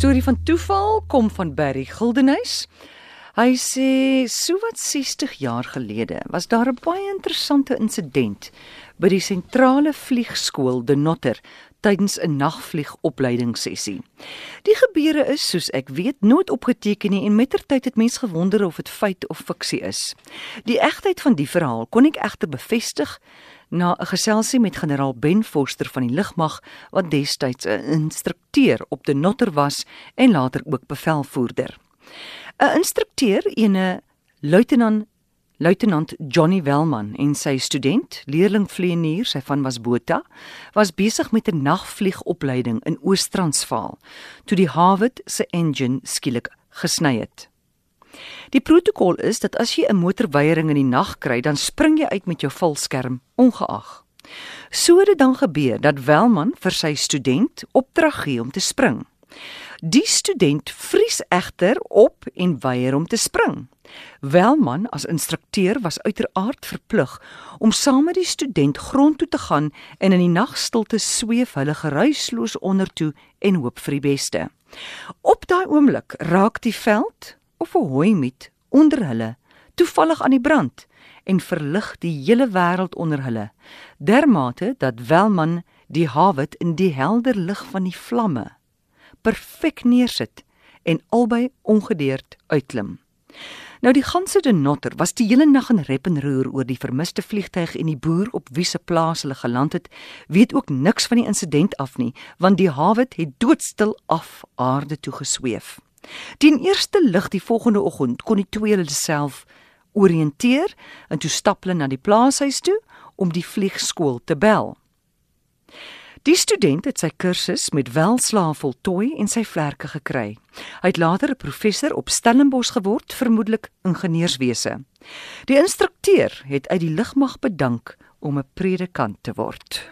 storie van toeval kom van Barry Gildenhuys. Hy sê sowat 60 jaar gelede was daar 'n baie interessante insident by die sentrale vliegskool De Notter tydens 'n nagvliegopleidingssessie. Die gebeure is, soos ek weet, nooit opgeteken nie en mettertyd het mense gewonder of dit feit of fiksie is. Die egtheid van die verhaal kon ek egter bevestig na 'n geselsie met generaal Ben Forster van die lugmag wat destyds 'n instrukteur op De Notter was en later ook bevelvoerder. 'n Instrukteur, ene luitenant Luitenant Johnny Welman en sy student, leerlingvlieënier, sy van was Botha, was besig met 'n nagvliegopleiding in Oos-Transvaal toe die Harvard se engine skielik gesny het. Die protokol is dat as jy 'n motorweiering in die nag kry, dan spring jy uit met jou valskerm ongeag. So het dit dan gebeur dat Welman vir sy student opdrag gee om te spring. Die student vries egter op en weier om te spring. Welman as instrukteur was uiteraard verplig om saam met die student grond toe te gaan en in die nagstilte sweef hulle geruisloos ondertoe en hoop vir die beste. Op daai oomblik raak die veld of 'n hooimiet onder hulle toevallig aan die brand en verlig die hele wêreld onder hulle dermate dat Welman die Harvard in die helder lig van die vlamme perfek neersit en albei ongedeerd uitklim. Nou die ganse de Notter was die hele nag in rep en roer oor die vermiste vliegtyg en die boer op wie se plaas hulle geland het, weet ook niks van die insident af nie, want die Harvard het doodstil af aarde toe gesweef. Die eerste lig die volgende oggend kon die twee hulle self orienteer en toe stap hulle na die plaashuis toe om die vliegskool te bel. Die student het sy kursus met welslae voltooi en sy vlerke gekry. Hy het later 'n professor op Stellenbosch geword, vermoedelik ingenieurswese. Die instrukteur het uit die lugmag bedank om 'n predikant te word.